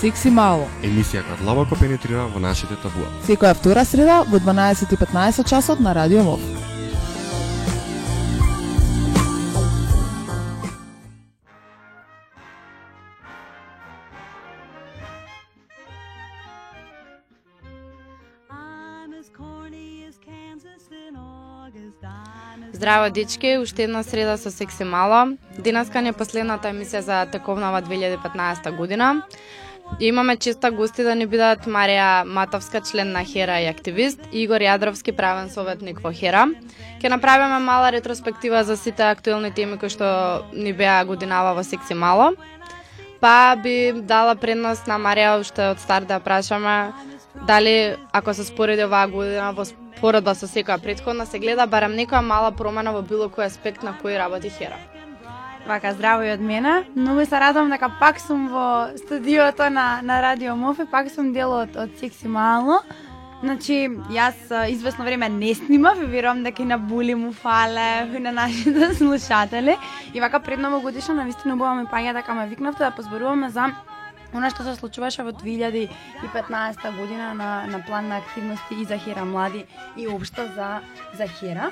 Секси мало. Емисија која длабоко пенетрира во нашите табуа. Секоја втора среда во 12:15 часот на Радио МОВ. Здраво, дечки, уште една среда со Секси Мало. Денеска не последната емисија за тековнава 2015 година. Имаме честа гости да ни бидат Марија Матовска, член на Хера и активист, и Игор Јадровски, правен советник во Хера. Ке направиме мала ретроспектива за сите актуелни теми кои што ни беа годинава во Секси Мало. Па би дала предност на Марија уште од стар да прашаме дали ако се спореди оваа година во споредба со секоја претходна се гледа барем некоја мала промена во било кој аспект на кој работи Хера. Вака, здраво и од мене. Многу се радувам дека пак сум во студиото на, на Радио и пак сум дел од, од Секси Мало. Значи, јас известно време не снимав и верувам дека и на Були му фале и на нашите слушатели. И вака пред новогодишна навистина убава ми паѓа дека ме викнавте да позборуваме за Она што се случуваше во 2015 година на, на план на активности и за Хера млади и општо за, за Хера.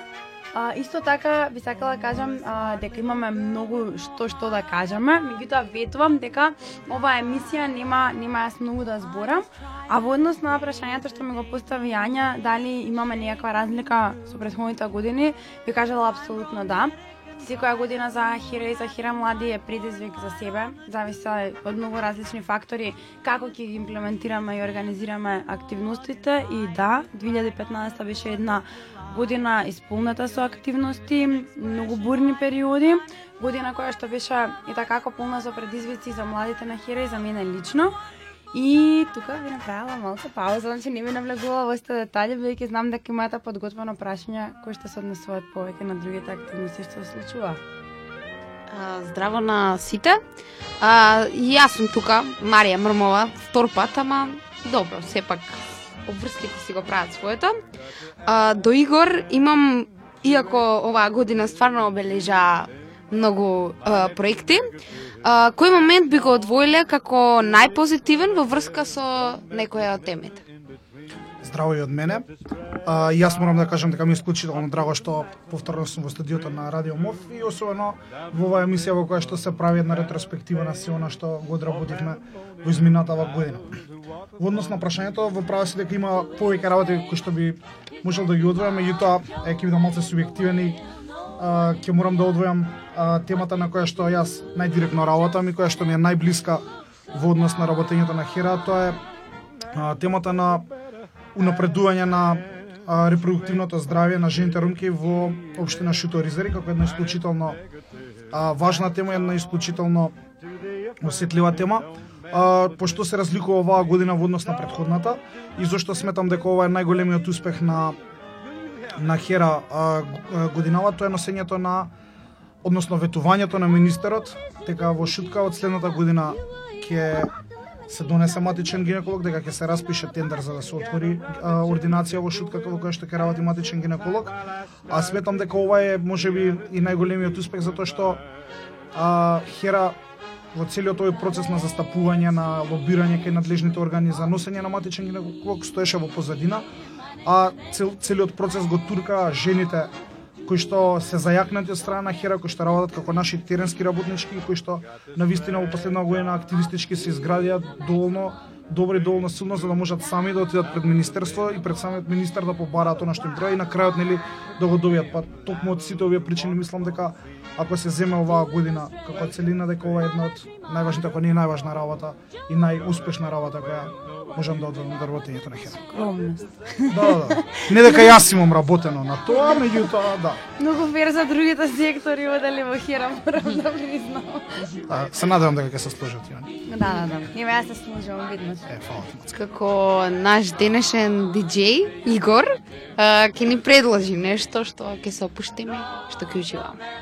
А, исто така би сакала да кажам а, дека имаме многу што што да кажеме, меѓутоа ветувам дека оваа емисија нема нема јас многу да зборам, а во однос на прашањето што ми го постави Јања, дали имаме некаква разлика со претходните години, би кажала апсолутно да. Секоја година за Хира и за Хира млади е предизвик за себе, зависи од многу различни фактори. Како ќе ги имплементираме и организираме активностите? И да, 2015 беше една година исполната со активности, многу бурни периоди, година која што беше и така полна со предизвици за младите на Хира и за мене лично. И тука ви направила малку пауза, значи не ви навлегува во сте детали, бидејќи знам дека имате подготвено прашања кои што се однесуваат повеќе на другите активности што се случува. здраво на сите. А, и јас сум тука, Марија Мрмова, втор пат, ама добро, сепак обврските си го прават своето. А, до Игор имам, иако оваа година стварно обележа многу а, проекти, а, кој момент би го одвоиле како најпозитивен во врска со некоја од темите? Здраво и од мене. А, јас морам да кажам дека ми е исклучително драго што повторно сум во студиото на Радио МОВ и особено во оваа емисија во која што се прави една ретроспектива на се она што го одработивме во изминатава година. Во однос на прашањето, во право си дека има повеќе работи кои што би можел да ги одвоја, меѓутоа е ќе бидам малце субјективен и ќе морам да одвојам а, темата на која што јас најдиректно работам и која што ми е најблиска во однос на работењето на Хера, тоа е а, темата на унапредување на а, репродуктивното здравје на жените румки во општина Шуторизери како една исклучително а, важна тема, една исклучително осетлива тема. А, пошто се разликува оваа година во однос на предходната и зашто сметам дека ова е најголемиот успех на на Хера годинава тоа е носењето на односно ветувањето на министерот дека во шутка од следната година ќе се донесе матичен гинеколог, дека ќе се распише тендер за да се отвори а, ординација во шутка како која што ќе работи матичен гинеколог. А сметам дека ова е можеби и најголемиот успех затоа што а, Хера во целиот овој процес на застапување, на лобирање кај надлежните органи за носење на матичен гинеколог стоеше во позадина, а цел, целиот процес го турка жените кои што се зајакнати од страна на Хера, кои што работат како наши теренски работнички, кои што на вистина во последна година активистички се изградија доволно и доволно силно за да можат сами да отидат пред министерство и пред самиот министер да побараат она што им треба и на крајот нели да го добијат. Па токму од сите овие причини мислам дека ако се земе оваа година како целина дека ова е една од најважните, ако не е најважна работа и најуспешна работа која можам да одведам до работењето на. Скромност. Да, да. Не дека јас имам работено на тоа, меѓутоа, да. Многу фер за другите сектори одели во Хера, морам да признам. А, се надевам дека ќе се сложат јони. Да, да, да. Нема јас се служувам, видно. Е, фала ти. Како наш денешен диџеј Игор ќе ни предложи нешто што ќе се опуштиме, што ќе уживаме.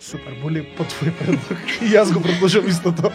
Супер, боли по твој предлог. И јас го предложам истото.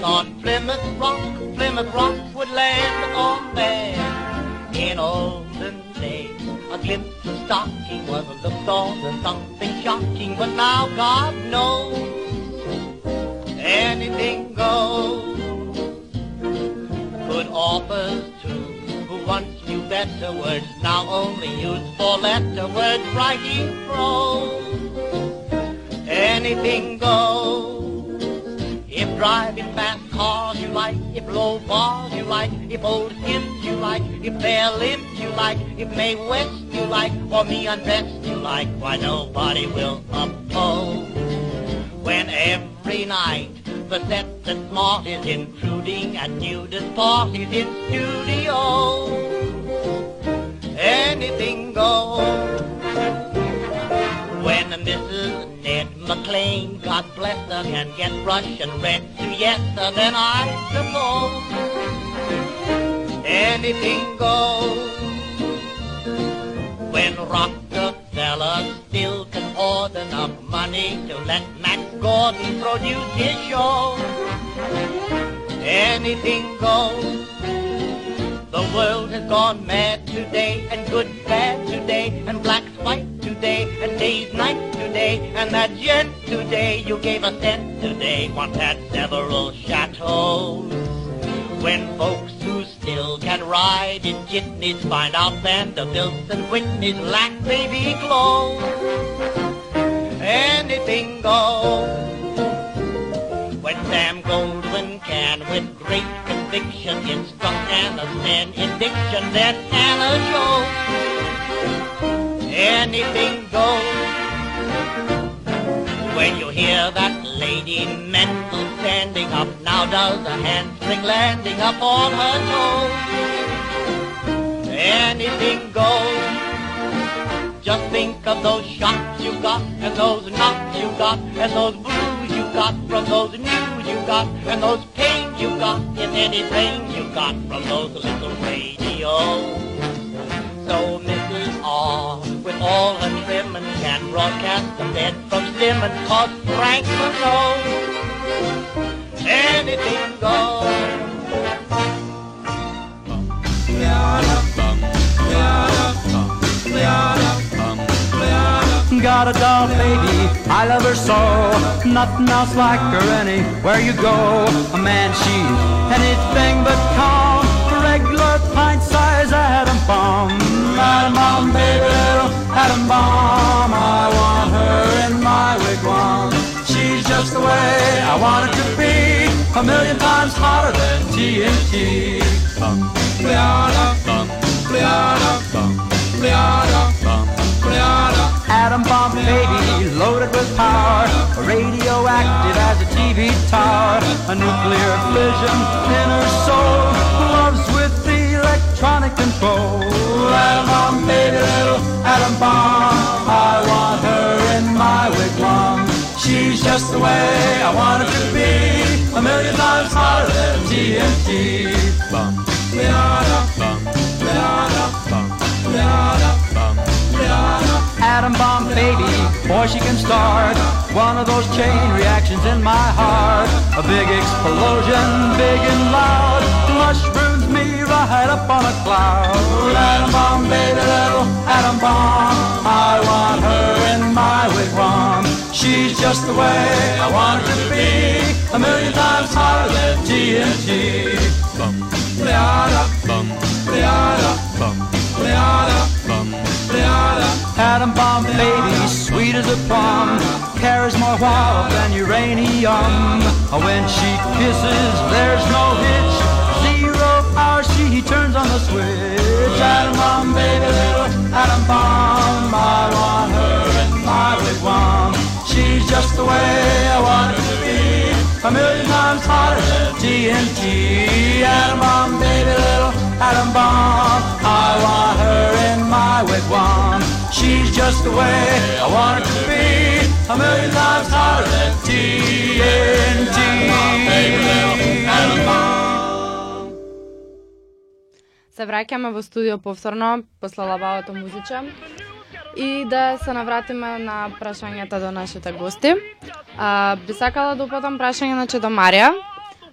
Landing on Plymouth Rock, Plymouth Rock would land on them. In olden days, a glimpse of stocking was looked on as something shocking, but now God knows anything goes. Good authors too, who once knew better words, now only use four letter words writing prose. Anything goes. Driving fast cars you like, if low bars you like, if old hymns you like, if bare limbs you like, if May West you like, or me undressed you like, why nobody will oppose. When every night the set that's smart is intruding at nudist parties in studio. Anything goes. When the Mrs. McLean, God bless her, can get Russian red to yes, sir, then I suppose anything goes. When Rockefeller still can order enough money to let Max Gordon produce his show, anything goes. The world has gone mad today, and good bad today, and black's white today, and day's night today, and that gent today you gave a cent today once had several chateaus. When folks who still can ride in jitneys find out Vanderbilts and Whitneys lack baby clothes, anything goes. When Sam Goldwyn can, with great conviction, instruct Anna's men in diction, then Anna shows anything goes. When you hear that lady mental standing up, now does a handspring landing up on her toes. Anything goes. Just think of those shots you got, and those knocks you got, and those blues you got from those news you got, and those pains you got, if anything you got from those little radios. So Mrs. R, with all her trimming, can broadcast the bed from Simmons, cause Frank knows anything goes. Got a doll baby, I love her so. Nothing else like her anywhere you go. A man, she's anything but calm. Regular pint size atom bomb. Atom bomb, baby, little atom bomb. I want her in my wigwam. She's just the way I want her to be. A million times hotter than TNT. Atom bomb baby, loaded with power, radioactive as a TV tower, a nuclear fission in her soul, loves with the electronic control. Just the way I want her to be, a million times hotter than TNT. Bum. Atom bomb baby, boy she can start. One of those chain reactions in my heart. A big explosion, big and loud, mushrooms me right up on a cloud. Atom bomb baby, little atom bomb, I want her in my wigwam. She's just the way I want her to be, a million times hotter than TNT. Bum, Rihanna, bum, Rihanna, bum, Rihanna, bum, Rihanna. Atom bomb baby, sweet as a plum, carries more warmth than uranium. When she kisses, there's no hitch. Zero hour, she turns on the switch. Atom bomb baby, little atom bomb, I want her in my wigwam. She's just the way I want her to be. A million times hotter than TNT. Adam bomb, baby, little atom bomb. I want her in my wigwam. She's just the way I want her to be. A million times hotter than TNT. Baby, little atom bomb. Се враќаме во студио повторно после лавалото музича. И да се навратиме на прашањата до нашите гости. А, би сакала да упатам прашање на до Марија.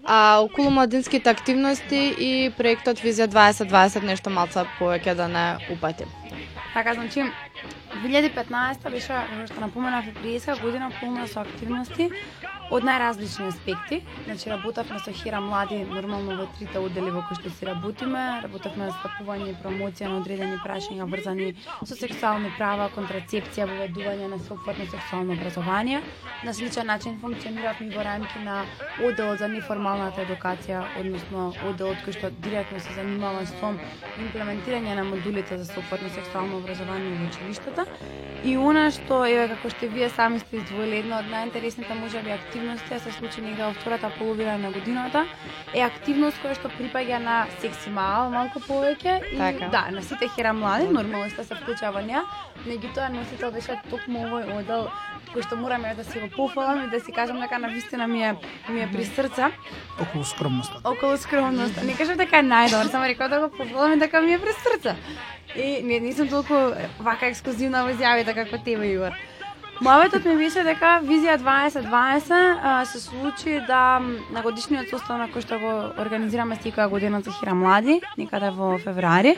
А, околу младинските активности и проектот Визија 2020 нешто малца повеќе да не упатим. Така, значи, 2015 беше, како што напоменав, и приеска година полна со активности од најразлични аспекти. Значи, работевме со Хира Млади, нормално во трите оддели во кои што си работиме. Работевме за стапување и промоција на одредени прашања врзани со сексуални права, контрацепција, воведување на сопфатно сексуално образование. На сличен начин функциониравме во рамки на одел за неформалната едукација, односно одделот кој што директно се занимава со имплементирање на модулите за сопфатно сексуално образование во училиштата. И она што еве како што вие сами сте издвоили една од најинтересните можеби активности а се случи негде во втората половина на годината е активност која што припаѓа на секси мал малку повеќе и Така. да на сите хера млади нормално сте се вклучува во неа меѓутоа носител беше токму овој одел кој што мораме да си го пофалам и да си кажам дека на вистина ми е ми е при срца околу скромноста. околу скромност. Не кажам дека е најдобар, само реков да го пофалам и дека ми е при срца. И не, нисам толку вака ексклузивна во изјавите како тебе, Игор. Мојаветот ми беше дека Визија 2020 а, се случи да на годишниот состанок кој што го организираме секоја година за Хира Млади, никаде во февруари,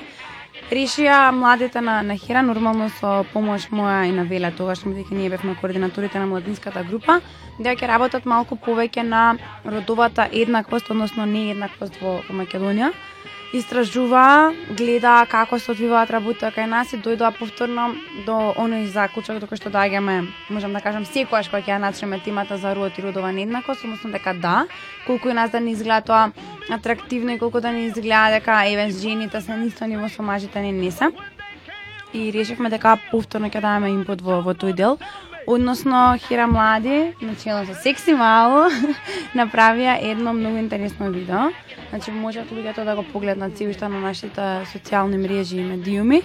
решија младите на, на Хира, нормално со помош моја и на Веле, тогаш бидејќи ние бевме координаторите на младинската група, да ќе работат малку повеќе на родовата еднаквост, односно нееднаквост во, во Македонија истражуваа, гледа како се одвиваат работите кај нас и дојдоа повторно до оној заклучок до кој што доаѓаме, можам да кажам, секогаш кога ќе ја начнеме темата за родот и родова нееднаквост, односно дека да, колку и нас да ни изгледа тоа атрактивно и колку да ни изгледа дека еве жените се нисто ниво со мажите не не се. И решивме дека повторно ќе даваме импут во, во тој дел. Односно, Хира Млади, начело со Секси Мало, направија едно многу интересно видео. Значи, можат луѓето да го погледнат се уште на нашите социјални мрежи и медиуми.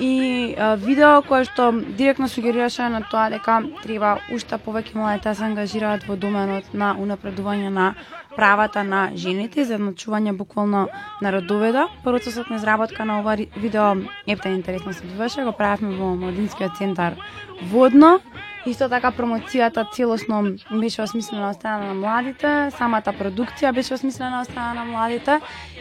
И а, видео кое што директно сугерираше на тоа дека треба уште повеќе младите да се ангажираат во доменот на унапредување на правата на жените, за едначување буквално на родоведа. Процесот на изработка на ова видео епте интересно се одвиваше, го правевме во Младинскиот центар Водно. Исто така промоцијата целосно беше осмислена од страна на младите, самата продукција беше осмислена од страна на младите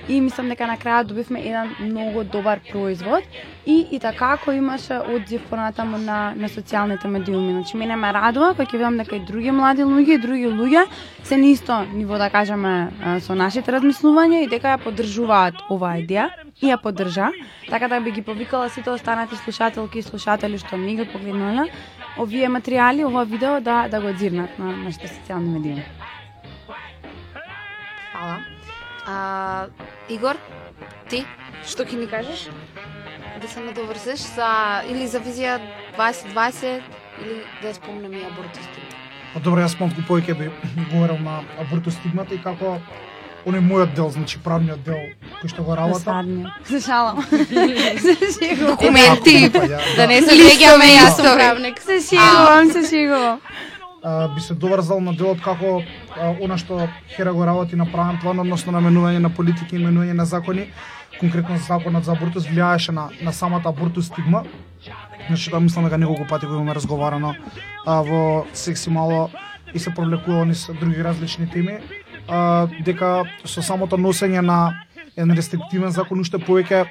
и мислам дека на крајот добивме еден многу добар производ и и така кој имаше одзив понатаму на на социјалните медиуми. Значи мене ме радува кога ќе видам дека и други млади луѓе и други луѓе се на исто ниво да кажеме со нашите размислувања и дека ја поддржуваат оваа идеја и ја поддржа. Така да би ги повикала сите останати слушателки и слушатели што ми ги погледнале овие материјали, ова видео да да го дзирнат на нашите социјални медиуми. Фала. А, Игор, ти, што ќе ни кажеш? Да се надоврзеш за или за визија 2020 или да ја спомнеме и абортистите. А добро, јас малку повеќе би говорел на абортостигмата и како оној мојот дел, значи правниот дел кој што го работам. Садниот. Се шалам. Документи, па, да да. не се леѓаме јас сум правник. Се шегувам, се шегувам. а, би се доврзал на делот како она што Хера го работи на правен план, односно на менување на политики и менување на закони, конкретно законот за абортус влијаеше на, на самата абортус стигма. Значи, тоа мислам дека неколку пати го имаме разговарано а, во секси мало и се провлекувани со други различни теми, а, дека со самото носење на еден рестриктивен закон уште повеќе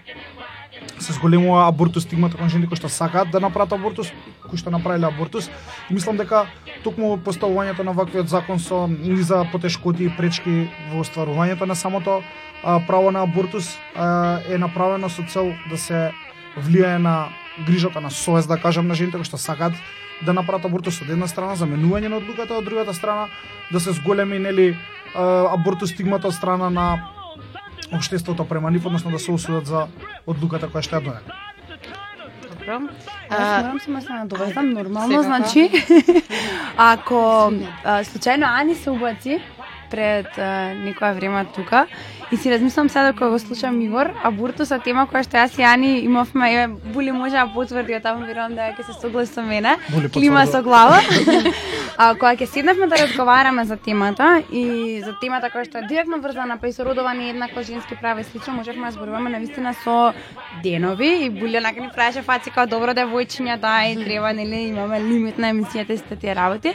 се зголемува абортус стигмата кон жени кои што сакаат да направат абортус, кои што направиле абортус. И мислам дека токму поставувањето на ваквиот закон со низа потешкоти и пречки во остварувањето на самото а, право на абортус а, е направено со цел да се влијае на грижата на совест, да кажам, на жените кои што сакаат да направат абортус од една страна, заменување на одлуката, од другата страна да се зголеми нели а, абортус стигмата од страна на општеството према нив, односно да се осудат за одлуката која што ја донесе. Добро. Јас морам само се надоврзам, нормално, секако. значи, ако а, случајно Ани се убаци, пред а, некоја време тука и си размислам сега кога го слушам Игор, абортус е тема која што јас и Јани имавме, еве Були може да потврди, а таму верувам да ќе се согласи со мене. Клима со глава. а кога ќе седнавме да разговараме за темата и за темата која што е директно врзана па и со родовани еднакво женски права и слично, можевме да зборуваме навистина со денови и Були онака ни правеше фаци како добро девојчиња, да, и треба нели имаме лимит на емисијата и сите тие работи.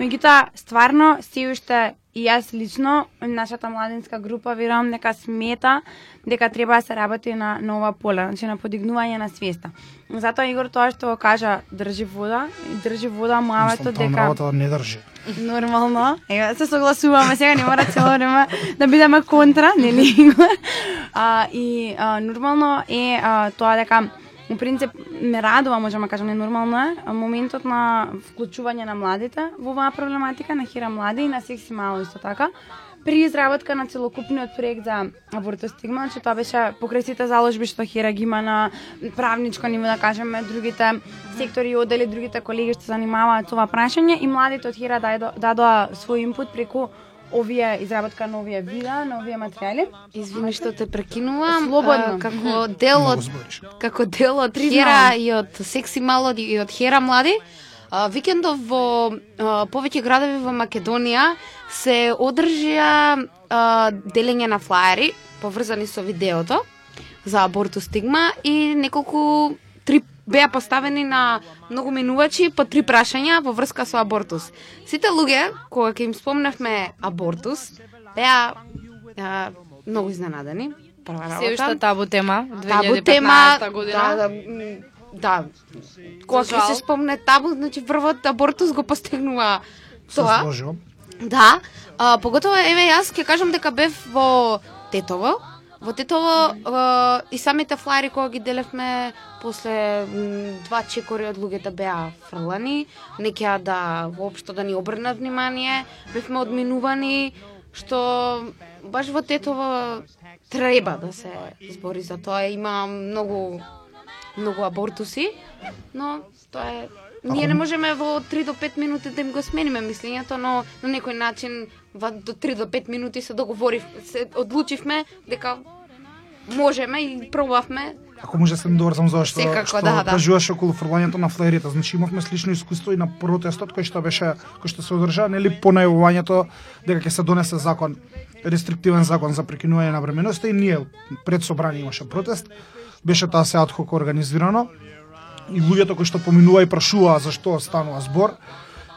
Меѓутоа, стварно, се уште и јас лично, нашата младинска група, верувам дека смета дека треба да се работи на, на ова поле, значи на подигнување на свеста. Затоа Игор тоа што го кажа, држи вода, држи вода Мислам, тоа дека работа не држи. нормално, еве се согласуваме сега, не мора цело време да бидеме контра, нели Игор? А, и а, нормално е а, тоа дека Во принцип, ме радува, можеме да кажеме, нормално е моментот на вклучување на младите во оваа проблематика, на Хира Млади и на Секси Мало исто така. При изработка на целокупниот проект за абортостигма, значи тоа беше покрај сите заложби што Хира ги има на правничко ниво, да кажеме, другите сектори и одели, другите колеги што се занимаваат со ова прашање и младите од Хира дадоа свој импут преку овие изработка на овие видеа, на овие материјали. Извини што те прекинувам. Слободно. а, Како дел од како дел од. Хера и од Секси Мало и од Хера Млади, а, викендов во а, повеќе градови во Македонија се одржија а, делење на флаери поврзани со видеото за абортус стигма и неколку беа поставени на многу минувачи по три прашања во врска со абортус. Сите луѓе кога ќе им спомнавме абортус беа а, многу изненадени. Прва работа. Се уште табу тема, табу 2015 тема, година. да, да, да. Кога ќе се спомне табу, значи првот абортус го постигнува тоа. сложувам. Да, а, поготово еве јас ќе кажам дека бев во Тетово. Во Тетово а, и самите флаери кога ги делевме после два чекори од луѓето беа фрлани, не кеа да воопшто да ни обрнат внимание, бевме одминувани што баш во Тетово треба да се збори за тоа. Има многу многу абортуси, но тоа е Ние не можеме во 3 до 5 минути да им го смениме мислењето, но на некој начин во до 3 до 5 минути се договорив, се одлучивме дека можеме и пробавме. Ако може да се доврзам за што Секако, што да, да. кажуваше околу фрлањето на флерите. Значи имавме слично искуство и на протестот кој што беше кој што се одржа, нели по најавувањето дека ќе се донесе закон рестриктивен закон за прекинување на бременоста и ние пред собрание имаше протест. Беше тоа се адхок организирано и луѓето кои што поминува и прашуваа зашто станува збор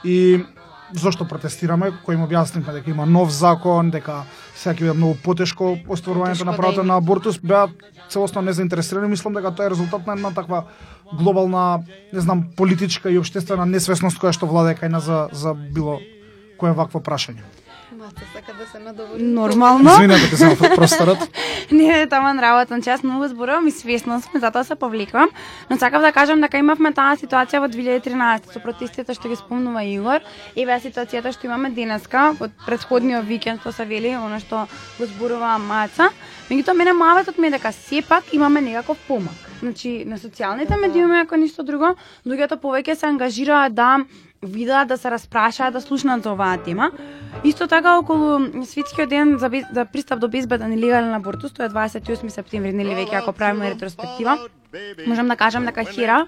и зошто протестираме, кој им објаснивме дека има нов закон, дека сега ќе биде многу потешко остварувањето на да правото на абортус, беа целосно незаинтересирани, мислам дека тоа е резултат на една таква глобална, не знам, политичка и обштествена несвесност која што владее кај нас за за било кое вакво прашање. Мата сака да се надовори. Нормално. Извини ако ти се просторот. Не, таман работа, значи јас многу зборувам и свесна сме, затоа се повлекувам, но сакав да кажам дека имавме таа ситуација во 2013 со протестите што ги спомнува Игор, и веа ситуацијата што имаме денеска, од претходниот викенд што се вели, она што го зборува Маца. Меѓутоа мене маватот ми е дека сепак имаме некаков помак. Значи на социјалните медиуми ако ништо друго, луѓето повеќе се ангажираат да видеа да се распрашаат, да слушнат за оваа тема. Исто така околу светскиот ден за, без- за пристап до безбеден и легален абортус, тоа е 28 септември, нели веќе ако правиме ретроспектива. Можам да кажам дека Хира,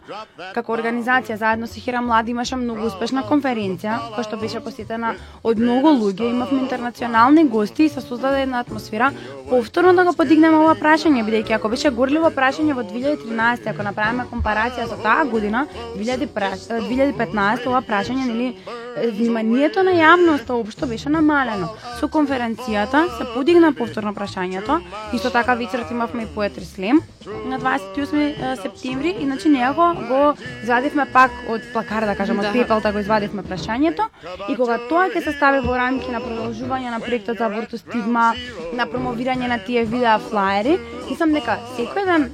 како организација, заедно со Хира Млади, имаше многу успешна конференција, која што беше посетена од многу луѓе, имавме интернационални гости и се создаде една атмосфера повторно да го подигнеме ова прашање, бидејќи ако беше горливо прашање во 2013, ако направиме компарација со таа година, 2015, ова прашање, нели, вниманието на јавноста општо беше намалено. Со конференцијата се подигна повторно прашањето, исто така вечерот имавме и поетри слем на 28 е, септември, иначе неако го извадивме пак од плакар, да кажам, од пепел, да го извадивме прашањето. И кога тоа ќе се стави во рамки на продолжување на проектот за абортус стигма, на промовирање на тие видеа флаери, мислам дека секој еден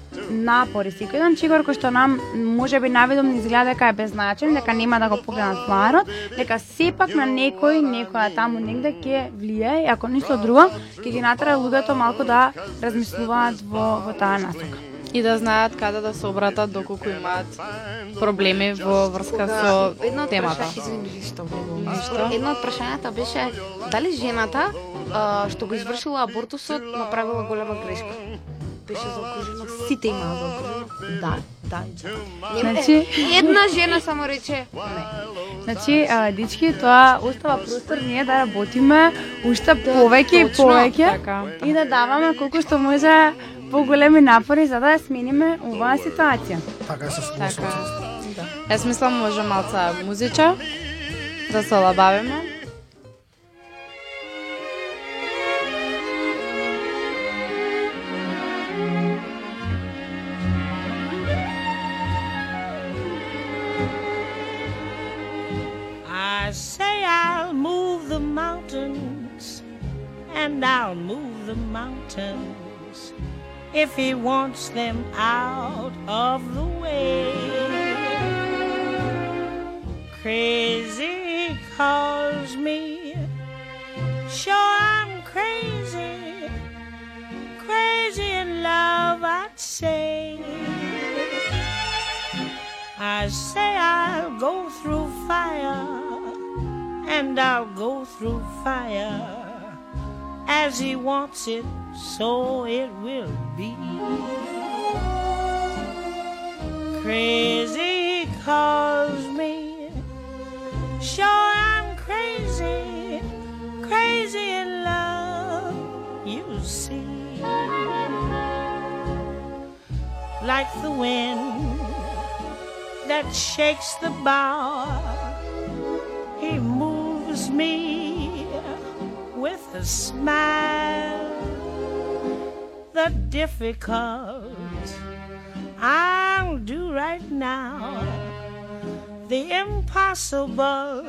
напор и секој еден чигор кој што нам може би наведом ни изгледа дека е беззначен, дека нема да го погледнат флаерот, дека сепак на некој, некоја таму негде ќе влие и ако ништо друго, ќе ги натера луѓето малку да размислуваат во во таа насока. и да знаат каде да се обратат доколку имаат проблеми во врска со темата. Едно од прашањата беше дали жената а, што го извршила абортусот направила голема грешка. Беше заокружено, сите имаа заокружено. Да, да, да. Значи- една жена само рече не. Значи, а, дички, тоа остава простор ние да работиме уште повеќе и повеќе така. и да даваме колку што може поголеми напори за да ја смениме оваа ситуација. Така е со Така. така. Јас мислам може малца музича да се олабавиме. And I'll move the mountains if he wants them out of the way. Crazy calls me, sure I'm crazy, crazy in love, I'd say. I say I'll go through fire, and I'll go through fire. As he wants it, so it will be. Crazy he calls me, sure I'm crazy, crazy in love, you see. Like the wind that shakes the bough. He moves me a smile. The difficult I'll do right now. The impossible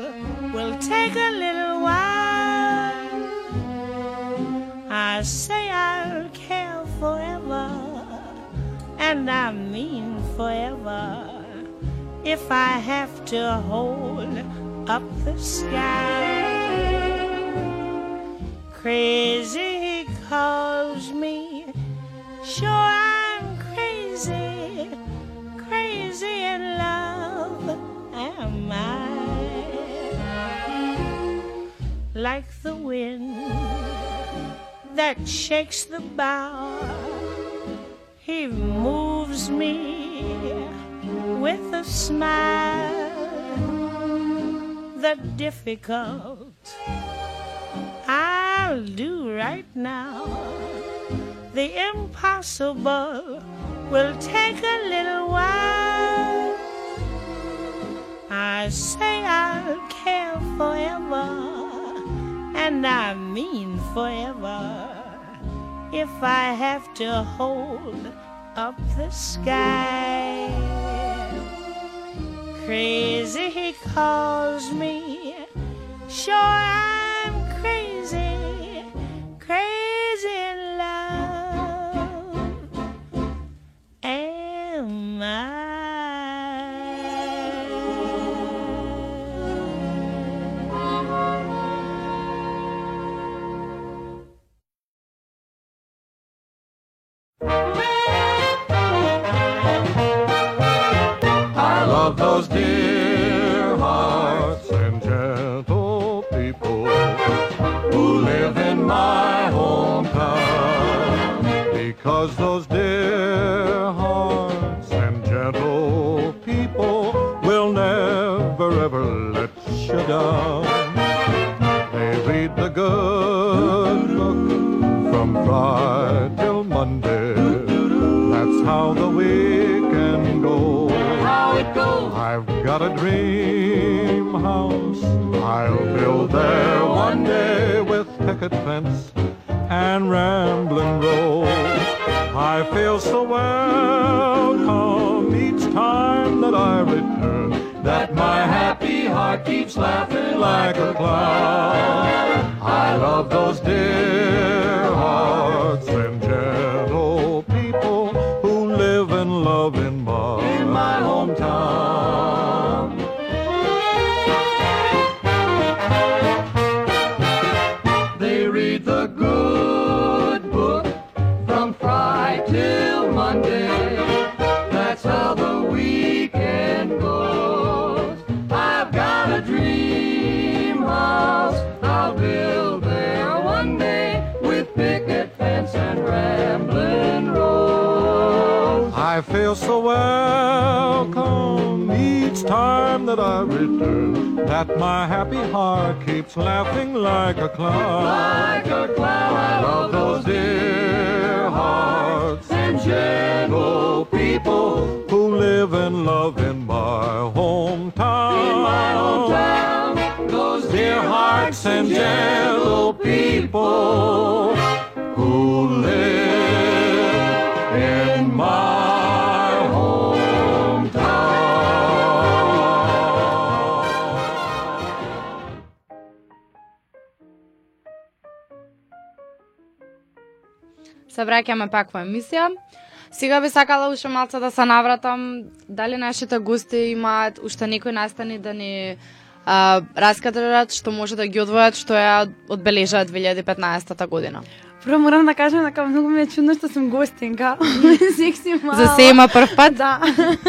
will take a little while. I say I'll care forever, and I mean forever if I have to hold up the sky. Crazy calls me, sure I'm crazy, crazy in love am I. Like the wind that shakes the bough, he moves me with a smile. The difficult I'll do right now. The impossible will take a little while. I say I'll care forever, and I mean forever. If I have to hold up the sky. Crazy he calls me, sure I'm ます。Monday. That's how the weekend goes. I've got a dream house I'll build there one day with picket fence and rambling rose. I feel so welcome each time that I return that my happy heart keeps laughing like a clown. Like a clown. I love those dear Gentle people who live and love in my hometown. In my hometown, those dear hearts and gentle people who live in my hometown. Se vraćamo pak u emisiju. Сега би сакала уште малце да се навратам дали нашите гости имаат уште некои настани да ни а, раскадрат што може да ги одвојат што ја одбележаат 2015 година. Прво морам да кажам дека многу ми е чудно што сум гостинка. Секси мала. За се има прв пат? Да.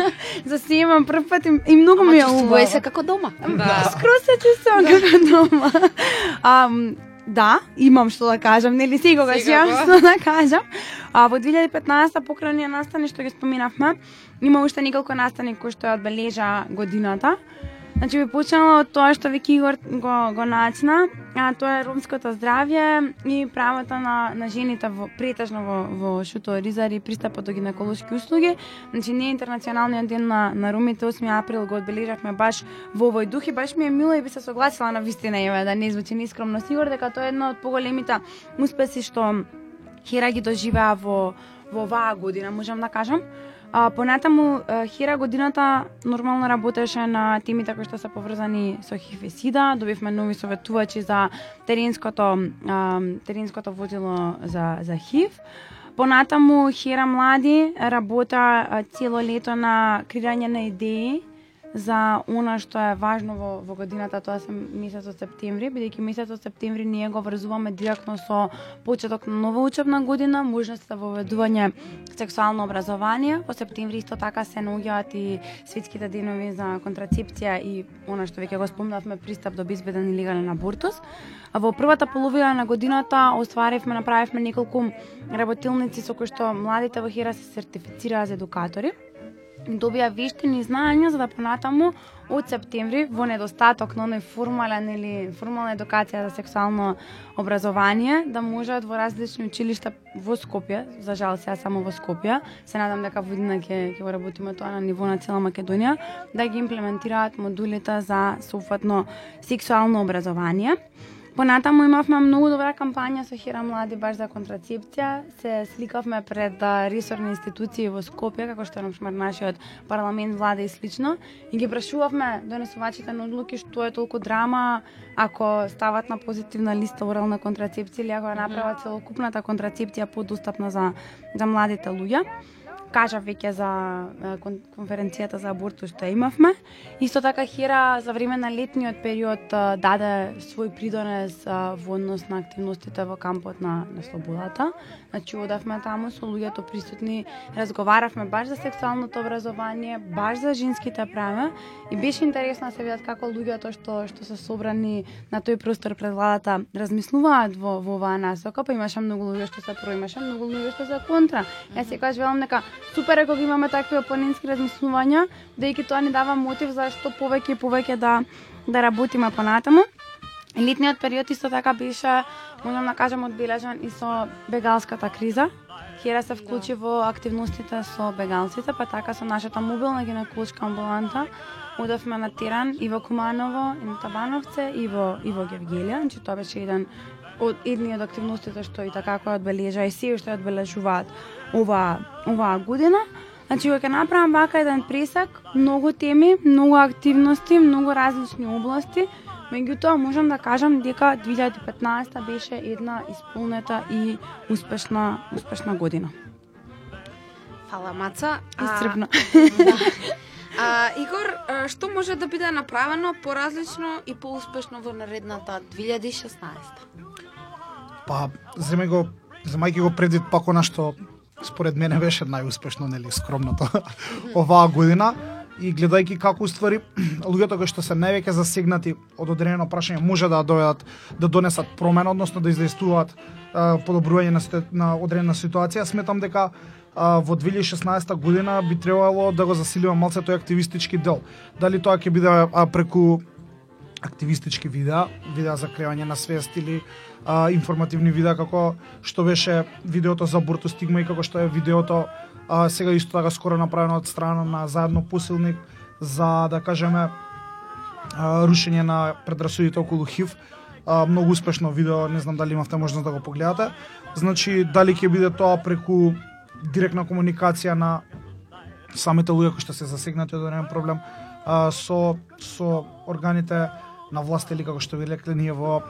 За се имам прв пат и, и многу ми е убаво. Се како дома. Да. Скроз се чувствувам како дома. Ам, да, имам што да кажам, нели секогаш имам што да кажам. А во 2015 покрај настани што ги споминавме, има уште неколку настани кои што ја одбележа годината. Значи би почнала од тоа што веќе Игор го, го начна, а тоа е ромското здравје и правото на, на жените во, претежно во, во Шуто Ризари и пристапот до гинеколошки услуги. Значи не интернационалниот ден на, на румите 8 април го одбележавме баш во овој дух и баш ми е мило и би се согласила на вистина еве да не звучи нескромно сигур дека тоа е едно од поголемите успеси што Хера ги доживеа во во оваа година, можам да кажам. А, понатаму Хира годината нормално работеше на темите кои што се поврзани со ХИВ и СИДА, добивме нови советувачи за теренското а, теренското возило за за ХИВ. Понатаму Хира млади работа цело лето на креирање на идеи за она што е важно во, во годината, тоа се месецот септември, бидејќи месецот септември ние го врзуваме директно со почеток на нова учебна година, можност за воведување сексуално образование. Во септември исто така се наоѓаат и светските денови за контрацепција и она што веќе го спомнавме пристап до безбеден и легален абортус. А во првата половина на годината остваривме, направивме неколку работилници со кои што младите во Хера се сертифицираа за едукатори добија вештини знаења за да понатаму од септември во недостаток на оној формален или формална едукација за сексуално образование да можат во различни училишта во Скопје, за жал сега само во Скопје, се надам дека во иднина ќе ќе го работиме тоа на ниво на цела Македонија, да ги имплементираат модулите за соопфатно сексуално образование. Понатаму имавме многу добра кампања со Хера млади баш за контрацепција. Се сликавме пред ресорни институции во Скопје, како што например нашиот парламент, влада и слично, и ги прашувавме донесувачите на одлуки што е толку драма ако стават на позитивна листа орална контрацепција или ако ја направат целокупната контрацепција подостапна за за младите луѓе кажав веќе за конференцијата за абортус што имавме. Исто така хира за време на летниот период даде свој придонес во однос на активностите во кампот на, на Слободата. Значи одавме таму со луѓето присутни, разговаравме баш за сексуалното образование, баш за женските права и беше интересно да се видат како луѓето што што се собрани на тој простор пред владата размислуваат во во оваа насока, па имаше многу луѓе што се про, имаше многу луѓе што се контра. Јас секогаш велам дека супер е кога имаме такви опонентски размислувања, дејќи тоа ни дава мотив за што повеќе и повеќе да да работиме понатаму. Летниот период исто така беше, можам да кажам, одбележан и со бегалската криза. Хера се вклучи во активностите со бегалците, па така со нашата мобилна гинеколошка амбуланта одевме на Тиран и во Куманово, и на Табановце, и во, и во Гевгелија. Значи тоа беше еден од едни од активностите што и така кој одбележа и се што одбележуваат оваа оваа година. Значи кога ќе направам вака еден присак, многу теми, многу активности, многу различни области, меѓутоа можам да кажам дека 2015 беше една исполнета и успешна успешна година. Фала Маца. А, Исцрпна. А, Игор, а, што може да биде направено поразлично и поуспешно во наредната 2016? Па, земе го, земајќи го предвид пак она што според мене беше најуспешно, нели, скромното оваа година и гледајќи како уствари луѓето кои што се највеќе засегнати од одредено прашање може да доведат да донесат промена, односно да издействуваат подобрување на, на одредена ситуација, сметам дека а, во 2016 година би требало да го засилиме малце тој активистички дел. Дали тоа ќе биде а, преку активистички видеа, видеа за креање на свест или а, информативни видеа како што беше видеото за Бурто Стигма и како што е видеото а, сега исто така скоро направено од страна на заедно Пусилник за да кажеме а, рушење на предрасудите околу ХИВ. А, многу успешно видео, не знам дали имавте можност да го погледате. Значи, дали ќе биде тоа преку директна комуникација на самите луѓе кои што се засегнати од еден проблем а, со со органите на власт или како што ви рекле ние во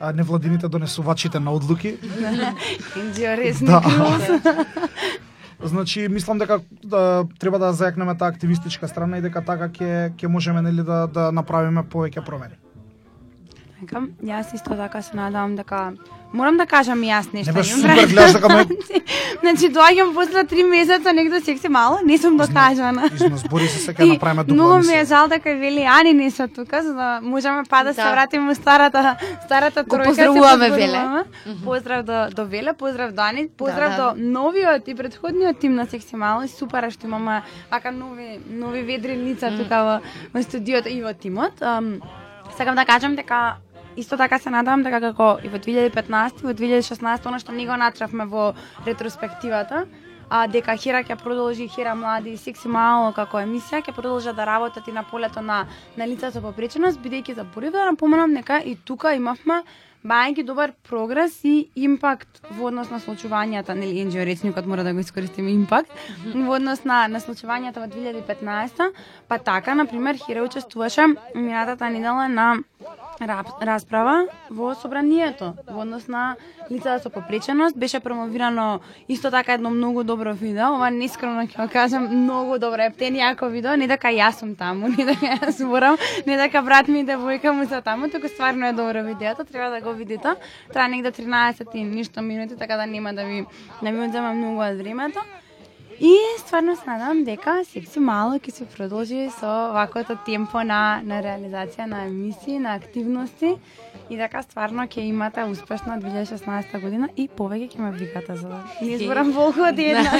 а, невладините донесувачите на одлуки. Интересни Да. Значи, мислам дека да, треба да зајакнеме таа активистичка страна и дека така ќе ќе можеме нели да да направиме повеќе промени. Така, јас исто така се надевам дека Морам да кажам и јас нешто. Не супер, гледаш дека ме Значи, доаѓам после три месеца негде секси мало, не сум докажана. износ бори се се ќе И направиме дупла Многу ми е жал дека Вели Ани не се тука, за да можеме па да се Да. вратиме у старата старата Го тројка. се поздравуваме, поздравуваме. Поздрав до до Веле, поздрав до Ани, поздрав да. до новиот и претходниот тим на Секси Мало и супер е што имаме вака нови нови ведри лица тука во, во студиото и во тимот. Ам, сакам да кажам дека Исто така се надам дека како и во 2015 и во 2016 она што ние го натравме во ретроспективата, а дека Хера ќе продолжи Хера млади и секси мало како емисија ќе продолжат да работат и на полето на на лицата по попреченост бидејќи заборив да напоменам нека и тука имавме бајќи добар прогрес и импакт во однос на случувањата, нели Енџио речникот мора да го искористиме импакт во однос на на случувањата во 2015 па така на пример Хира учествуваше минатата недела на расправа во собранието во однос на лицата со попреченост. Беше промовирано исто така едно многу добро видео. Ова нескромно ќе кажам многу добро ептен јако видео. Не дека јас сум таму не дека јас зборам, не дека брат ми и девојка му се таму туку стварно е добро видеото треба да го видите. Трае негде 13 и ништо минути така да нема да ви да ви одзема многу од времето. И стварно се надам дека секси мало ќе се продолжи со ваквото темпо на на реализација на емисии, на активности и дека стварно ќе имате успешна 2016 година и повеќе ќе ме викате за да не изборам волку од една.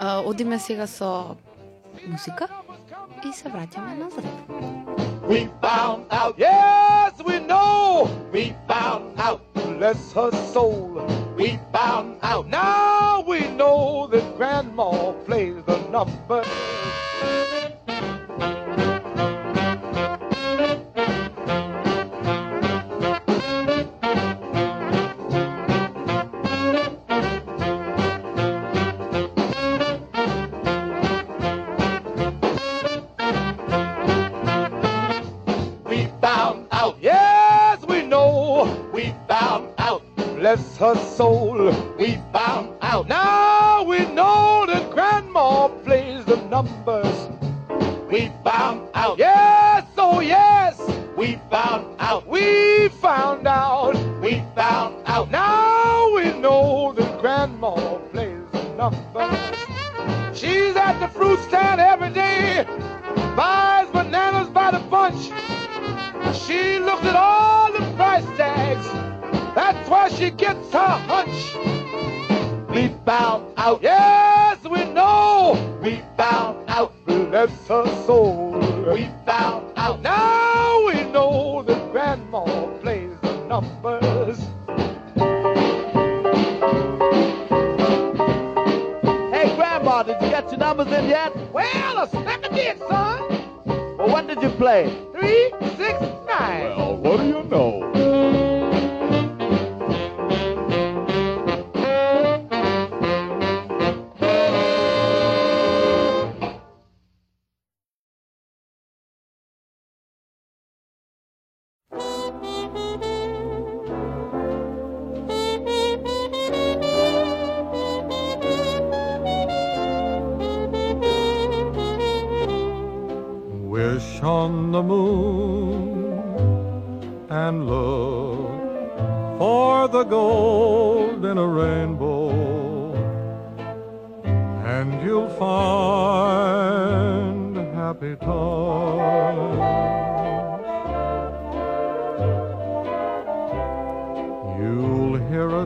Одиме сега со музика и се враќаме назад. We found out, yes, we know. We found out, bless her soul. We found out, now we know that Grandma plays the number. Her soul. We found out, now we know that Grandma plays the numbers. We found out, yes, oh yes, we found out, we found out, we found out, now we know that Grandma plays the numbers. She's at the fruit stand every day, buys bananas by the bunch. She looked at all she gets her hunch. We found out, yes, we know. We found out, bless her soul. We found out, now we know that Grandma plays the numbers. Hey, Grandma, did you get your numbers in yet? Well,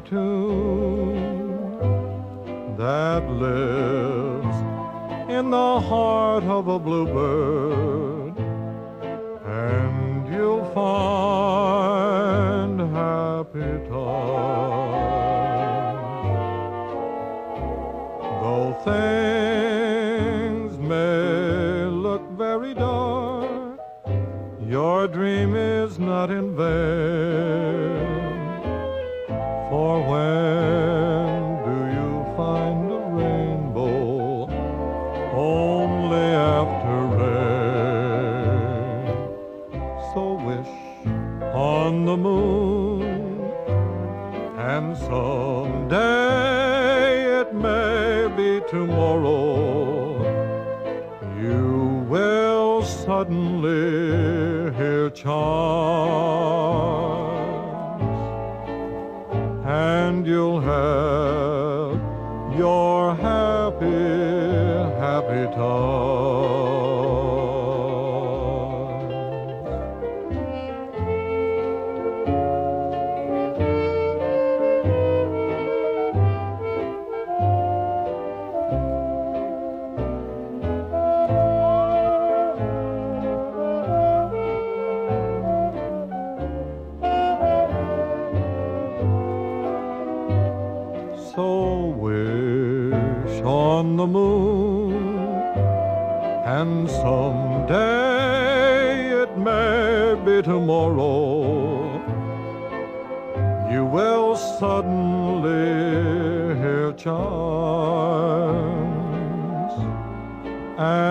tune that lives in the heart of a bluebird, on the moon, and someday it may be tomorrow. You will suddenly hear chimes, and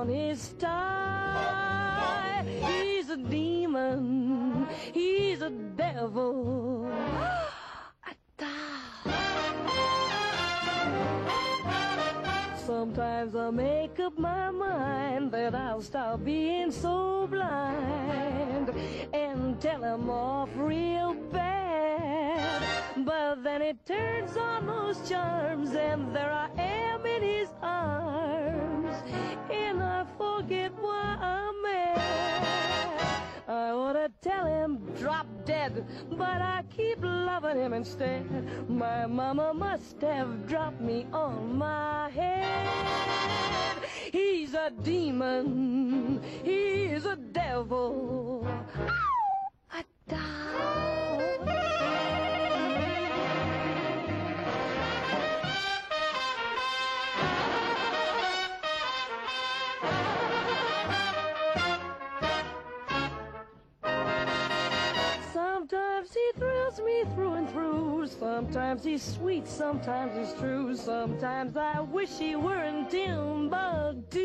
on his tie. He's a demon. He's a devil. A Sometimes I make up my mind that I'll stop being so blind and tell him off real bad. But then it turns on those charms and there I am in his arms and I forget why I'm mad. I wanna tell him drop dead, but I keep loving him instead. My mama must have dropped me on my head. He's a demon, he's a devil. A Sometimes he's sweet, sometimes he's true. Sometimes I wish he were in Timbuktu.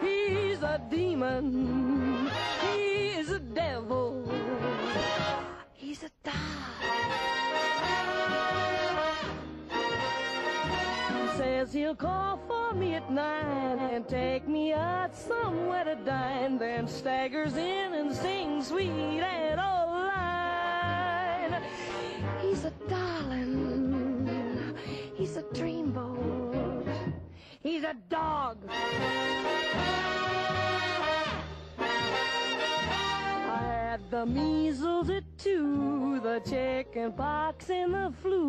He's a demon. He's a devil. He's a dog. He Says he'll call for me at nine and take me out somewhere to dine. Then staggers in and sings sweet and old line. Dog. I had the measles at two, the chicken pox and the flu.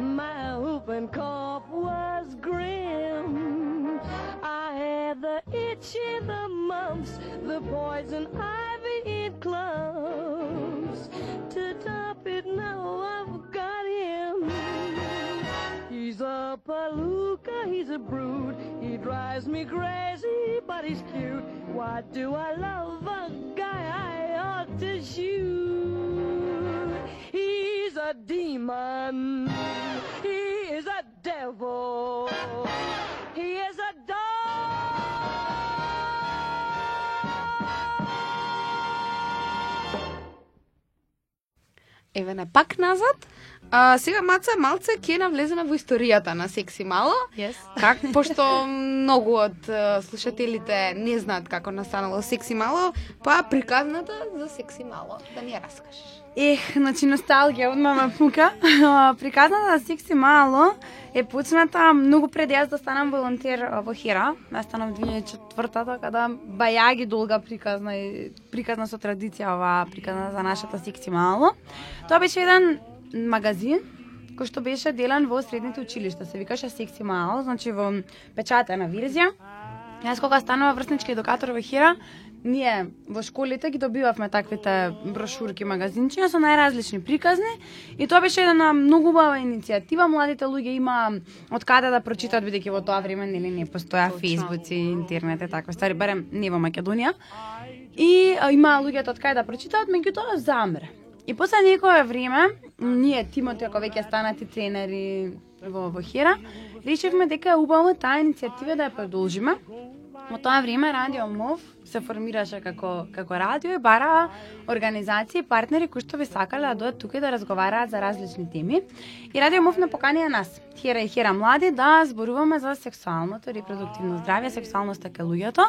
My whooping cough was grim. I had the itch and the mumps, the poison ivy He drives me crazy, but he's cute. Why do I love a guy I ought to shoot? He's a demon. He is a devil. He is a dog. Even a back назад. А, сега маца малце ќе навлеземе во историјата на Секси Мало. Yes. Как пошто многу од слушателите не знаат како настанало Секси Мало, па приказната за Секси Мало да ни ја раскажеш. Ех, значи носталгија од мама пука. Приказната за Секси Мало е почната многу пред јас да станам волонтер во Хера. Јас станам 2004-та, када бајаги долга приказна и приказна со традиција ова приказна за нашата Секси Мало. Тоа беше еден магазин кој што беше делен во средните училишта. Се викаше Секси Мало, значи во печатена верзија. Јас кога станува врснички едукатор во Хира, ние во школите ги добивавме таквите брошурки, магазинчиња со најразлични приказни и тоа беше една многу убава иницијатива. Младите луѓе има од каде да прочитаат бидејќи во тоа време нели не постоја фејсбуци, интернет и такви стари, барем не во Македонија. И а, има луѓето од каде да прочитаат, меѓутоа замре. И после некое време, ние тимот ако веќе станати тренери во, во Хера, решивме дека е убаво таа иницијатива да ја продолжиме. Во тоа време Радио МОВ се формираше како како радио и бара организации и партнери кои што би сакале да дојат тука и да разговараат за различни теми. И Радио МОВ не покани нас, Хера и Хера млади, да зборуваме за сексуалното репродуктивно здравје, сексуалноста кај луѓето.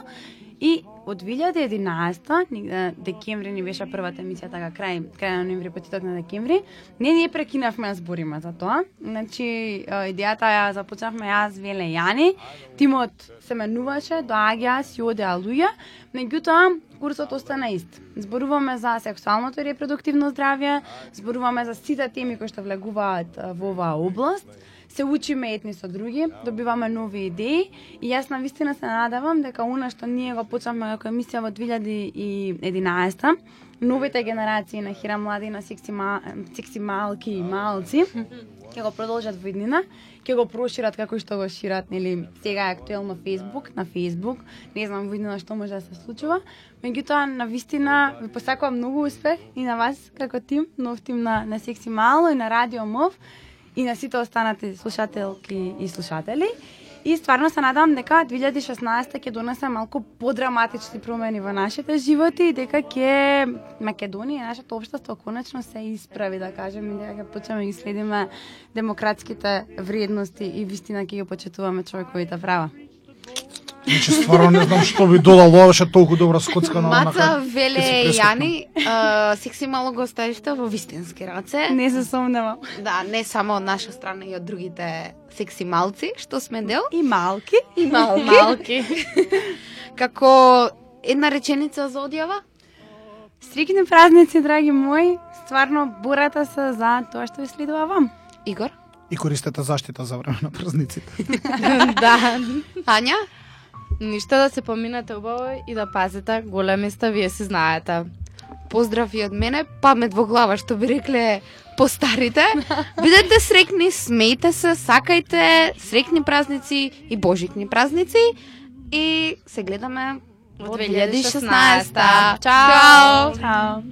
И од 2011 декември ни беше првата емисија, така крај крај на ноември, почеток на декември, не ние прекинавме на збориме за тоа. Значи, е, идејата ја започнавме јас, Веле Јани, тимот се менуваше, доаѓа, си одеа луѓе, меѓутоа курсот остана ист. Зборуваме за сексуалното и репродуктивно здравје, зборуваме за сите теми кои што влегуваат во оваа област, се учиме едни со други, добиваме нови идеи и јас на вистина се надевам дека она што ние го почнавме како емисија во 2011 новите генерации на Хира млади на секси, ма, секси малки и малци ќе го продолжат во иднина, ќе го прошират како што го шират, нели, сега е актуелно Facebook, на Facebook, не знам во иднина што може да се случува, меѓутоа на вистина ви посакувам многу успех и на вас како тим, нов тим на, на Секси Мало и на Радио МОВ и на сите останати слушателки и слушатели. И стварно се надам дека 2016 ќе донесе малку подраматични промени во нашите животи и дека ќе Македонија и нашето општество конечно се исправи, да кажем, и дека ќе почнеме да ги следиме демократските вредности и вистина ќе ги почитуваме човековите да права. Значи, стварно не знам што би додал, ова беше толку добра скоцка на Маца, Веле. Јани, а, секси мало го оставиште во вистински раце. Не се сомневам. Да, не само од наша страна и од другите секси малци, што сме дел. И малки. И малки. Малки. Како една реченица за одјава? Срекни празници, драги мои. Стварно борете се за тоа што ви следува вам. Игор? И користете заштита за време на празниците. да. Ања? Ништо да се поминете убаво и да пазите големи сте, вие си знаете. Поздрав и од мене, памет во глава, што би рекле постарите. Бидете срекни, смејте се, сакајте, срекни празници и божикни празници. И се гледаме во 2016. Чао! Чао! Чао.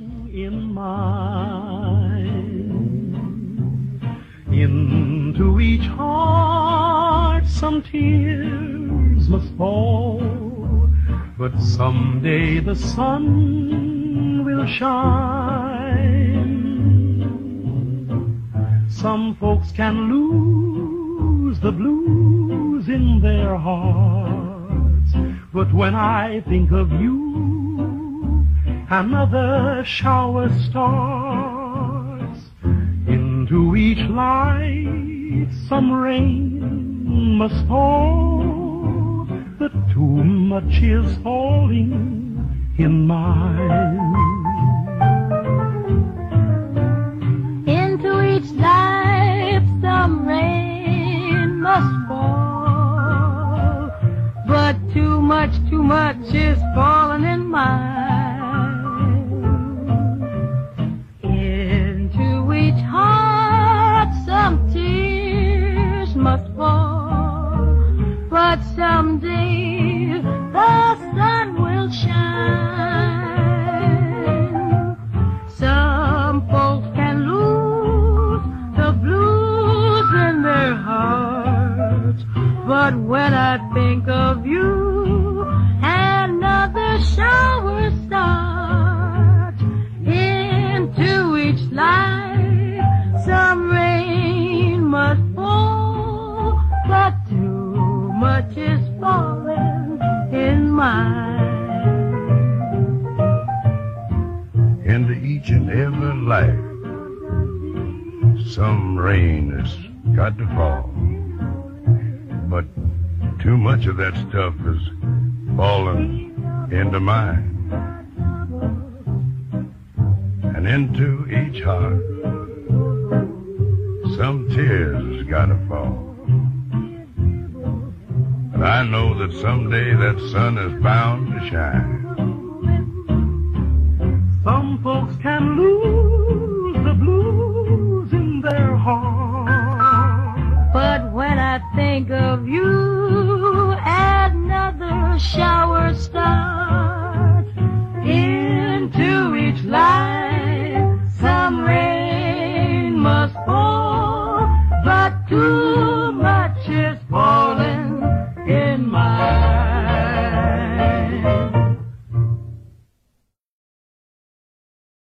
Into each heart some tears must fall, but someday the sun will shine. Some folks can lose the blues in their hearts, but when I think of you, another shower starts. Into each light some rain must fall, but too much is falling in mine. Into each life some rain must fall, but too much, too much is falling in mine. Into each heart some tears must fall, but someday When I think that stuff has fallen into mine. And into each heart, some tears gotta fall. And I know that someday that sun is bound to shine. Some folks can lose the blues in their heart. But when I think of you, 笑。